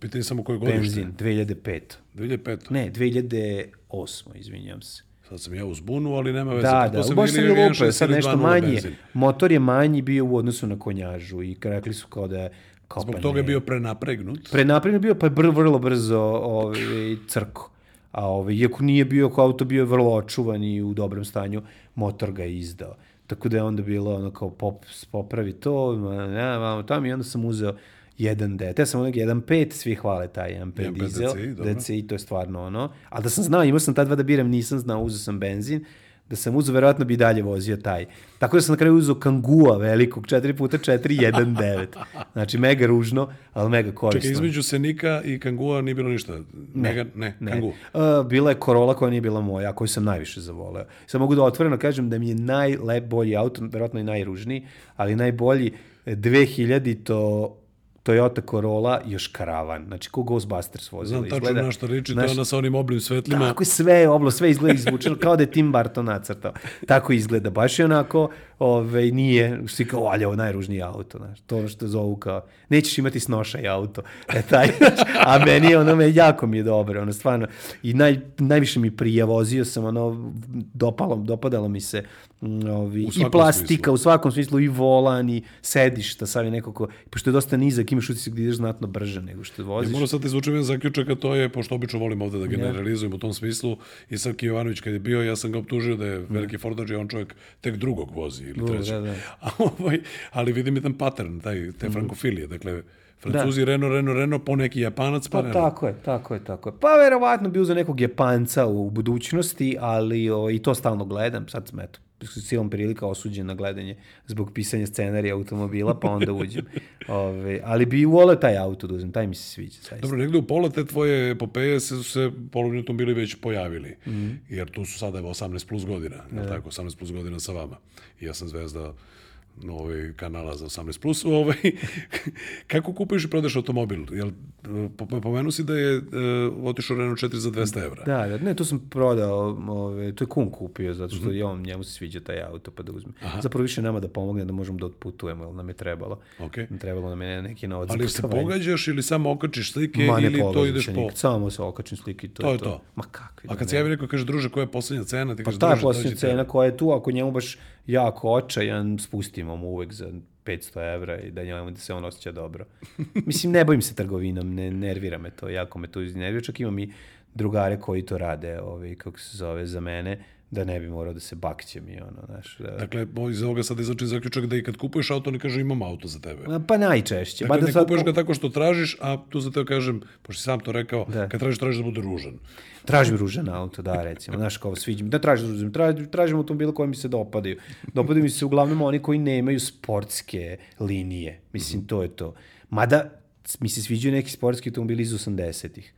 pitanje samo koje godište. Benzin, 2005. 2005. Ne, 2008, izvinjam se. Sad sam ja u zbunu, ali nema veze. Da, da, baš sam ili je sad 1.6 ili nešto 2.0 manji. benzin. Motor je manji bio u odnosu na konjažu i rekli su kao da je kao Zbog pa toga je ne. bio prenapregnut. Prenapravljen bio, pa je br, vrlo brzo ovaj, crko. A ovaj, iako nije bio kao auto, bio je vrlo očuvan i u dobrom stanju, motor ga je izdao. Tako da je onda bilo ono kao pop, popravi to, ne, vamo tamo i onda sam uzeo 1.9. Ja sam onog 1.5, svi hvale taj 1.5 1.5 dizel. DCI, dobro. DCI, to je stvarno ono. Ali da sam znao, imao sam tad dva da biram, nisam znao, uzeo sam benzin. Da sam uzeo, verovatno bi dalje vozio taj. Tako da sam na kraju uzeo kangua velikog, 4x4, 1.9. [LAUGHS] Znači, mega ružno, ali mega korisno. Čekaj, između Senika i Kangua nije bilo ništa. Ne, ne, ne. Kangu. Uh, bila je Corolla koja nije bila moja, koju sam najviše zavoleo. Sad mogu da otvoreno kažem da mi je najbolji auto, verovatno i najružniji, ali najbolji 2000 to Toyota Corolla još karavan. Znači, ko Ghostbusters vozila. Znam tačno na što liči, to je Znaš, ona sa onim oblim svetlima. Tako je sve oblo, sve izgleda izvučeno, kao da je Tim Burton nacrtao. Tako izgleda, baš je onako, ove, nije, svi kao, alja, ovo je najružniji auto, znaš, to ono što zovu kao, nećeš imati snošaj auto, e, taj, znaš, a meni je ono, me, jako mi je dobro, ono, stvarno, i naj, najviše mi prija, vozio sam, ono, dopalo, dopadalo mi se, mm, ovi, i plastika, smislu. u svakom smislu, i volan, i sedišta, sad je nekako, pošto je dosta nizak, imaš utisak da ideš znatno brže nego što Ja voziš. moram sad da izvučem jedan zaključak, a to je, pošto obično volim ovde da generalizujem u tom smislu, i Srki Jovanović kad je bio, ja sam ga optužio da je veliki Fordađ i on čovjek tek drugog vozi ili trećeg. da, da. A, ovaj, ali vidim jedan pattern, taj, te frankofilije. Dakle, Francuzi, Renault, Renault, Renault, po neki Japanac, pa, Pa Renault. tako je, tako je, tako je. Pa verovatno bi uzeo nekog Japanca u budućnosti, ali o, i to stalno gledam. Sad sam, eto, silom prilika osuđen na gledanje zbog pisanja scenarija automobila, pa onda [LAUGHS] uđem. Ove, ali bi voleo taj auto da uzem, taj mi se sviđa. Zaista. Dobro, negde u pola te tvoje epopeje se, su se polovni automobili već pojavili. Mhm. Jer tu su sada evo 18 plus godina, je tako? 18 plus godina sa vama. I ja sam zvezda ovaj, kanala za 18 plus. Ovaj, [LAUGHS] kako kupuješ i prodaš automobil? Jel, po- po- pomenu si da je uh, otišao Renault 4 za 200 evra. Da, da, ne, to sam prodao, ove, to je kum kupio, zato što je on, njemu se sviđa taj auto, pa da uzme. Zapravo više nama da pomogne da možemo da otputujemo, jer nam je trebalo. Okej. Trebalo nam je neki novac Ali se pogađaš ili samo okačiš slike Ma ili to ideš po... Samo se okačim slike i to, To je je to. to. Ma kakvi. A da kad ne. se javi neko kaže, druže, koja je poslednja cena? Ti Pa kažeš, ta posljednja dođite. cena koja je tu, ako njemu baš jako očajan, spustimo mu uvek za 500 evra i da njemu da se on osjeća dobro. [LAUGHS] Mislim, ne bojim se trgovinom, ne nervira me to, jako me to iznervira, čak imam i drugare koji to rade, ovaj, kako se zove, za mene, da ne bi morao da se bakćem i ono, znaš. Da... Dakle, iz ovoga sad izlači zaključak da i kad kupuješ auto, ne kaže imam auto za tebe. Pa najčešće. Dakle, ne sad- kupuješ ga tako što tražiš, a tu za teo kažem, pošto sam to rekao, Da. kad tražiš, tražiš da bude ružan. Tražim ružan auto, da, recimo. Znaš, kao sviđa mi. Da tražim ružan, tražim, tražim automobile koji mi se dopadaju. Dopadaju mi se uglavnom oni koji nemaju sportske linije. Mislim, to je to. Mada, mi se sviđaju neki sportski automobili iz 80-ih.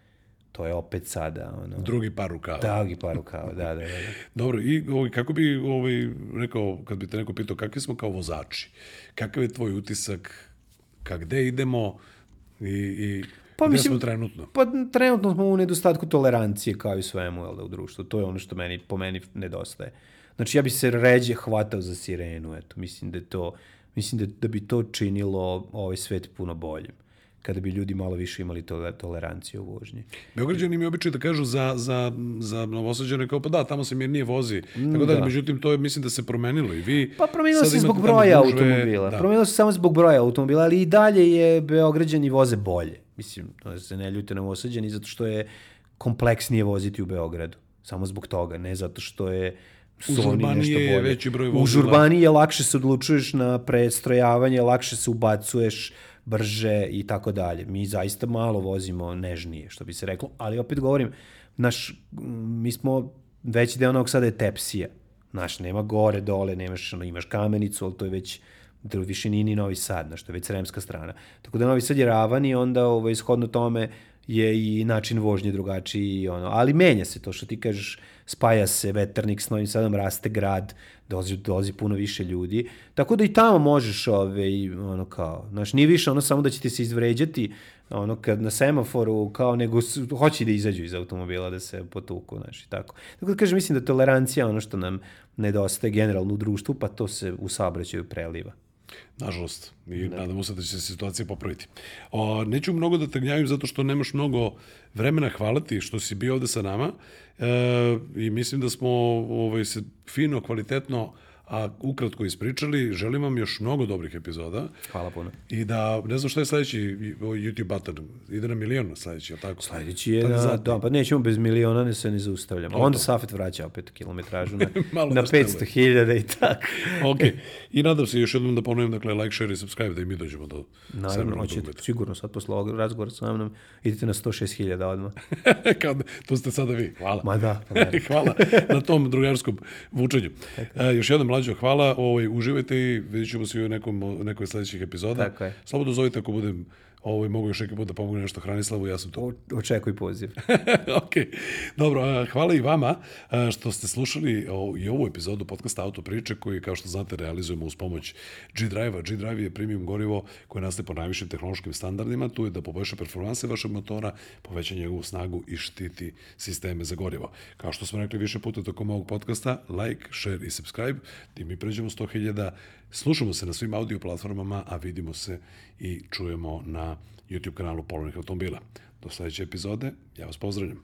To je opet sada, ono... Drugi par rukava. Drugi par rukava, da, da, da. da. [LAUGHS] Dobro, i ovaj, kako bi ovaj, rekao, kad bi te neko pitao, kakvi smo kao vozači? Kakav je tvoj utisak? Ka gde idemo? I, i Pa gde mislim- smo trenutno? Pa trenutno smo u nedostatku tolerancije kao i svemu jel, da, u društvu. To je ono što meni, po meni nedostaje. Znači ja bi se ređe hvatao za sirenu, eto. Mislim da to, mislim da, da bi to činilo ovaj svet puno boljim kada bi ljudi malo više imali tole, toleranciju u vožnji. Beograđani mi običaju da kažu za, za, za novosađane kao pa da, tamo se mirnije vozi. Tako da, međutim, to je, mislim da se promenilo i vi... Pa promenilo se zbog broja gužve, automobila. Da. Promenilo se samo zbog broja automobila, ali i dalje je Beograđani voze bolje. Mislim, to se ne ljute novosađani zato što je kompleksnije voziti u Beogradu. Samo zbog toga, ne zato što je Sony nešto je bolje. veći broj vozila. Urbaniji je lakše se odlučuješ na prestrojavanje, lakše se ubacuješ brže i tako dalje. Mi zaista malo vozimo nežnije, što bi se reklo, ali opet govorim, naš, m, mi smo, veći deo Novog Sada je tepsija. Znaš, nema gore, dole, nemaš, ono, imaš kamenicu, ali to je već to više ni Novi Sad, znaš, to je već sremska strana. Tako da Novi Sad je ravan i onda ovaj, ishodno tome je i način vožnje drugačiji, i ono, ali menja se to što ti kažeš, spaja se veternik s Novim Sadom, raste grad, dolazi, dolazi puno više ljudi, tako da i tamo možeš, ove, ono kao, znaš, nije više ono samo da će ti se izvređati, ono kad na semaforu kao nego s- hoće da izađu iz automobila da se potuku, znaš, i tako. Tako da kažem, mislim da tolerancija ono što nam nedostaje generalno u društvu, pa to se u saobraćaju preliva. Nažalost. I nadamo se da će se situacija popraviti. O, neću mnogo da te gnjavim zato što nemaš mnogo vremena hvala ti što si bio ovde sa nama e, i mislim da smo ovaj, se fino, kvalitetno a ukratko ispričali. Želim vam još mnogo dobrih epizoda Hvala puno. i da, ne znam šta je sledeći YouTube button. Ide na milion sledeći, je tako? Sledeći je Tad na, zadnji. da, pa nećemo bez miliona, ne se ne zaustavljamo. Onda se opet vraća opet kilometražu na, [LAUGHS] na da steluje. 500.000 i tako. ok. I nadam se još jednom da ponovim, dakle, like, share i subscribe da i mi dođemo do Naravno, hoćete, [LAUGHS] sigurno sad posle ovog razgovora sa mnom idete na 106.000 odmah. [LAUGHS] Kad, to ste sada vi. Hvala. Ma da, pa hvala na tom drugarskom vučenju. E, još jednom mlađo, hvala. Ovaj, uživajte i vidjet ćemo se u nekom, nekoj sledećih epizoda. Tako je. Slobodno zovite ako budem ovaj, mogu još neki put da pomogu nešto Hranislavu, ja sam tu. O, očekuj poziv. [LAUGHS] ok, dobro, hvala i vama što ste slušali i ovu epizodu podcasta Auto priče koji, kao što znate, realizujemo uz pomoć G-Drive-a. G-Drive je premium gorivo koje nastaje po najvišim tehnološkim standardima. Tu je da poboljša performanse vašeg motora, poveća njegovu snagu i štiti sisteme za gorivo. Kao što smo rekli više puta tokom ovog podcasta, like, share i subscribe, ti mi pređemo 100.000. Slušamo se na svim audio platformama, a vidimo se i čujemo na YouTube kanalu Polovnih automobila. Do sledeće epizode, ja vas pozdravljam.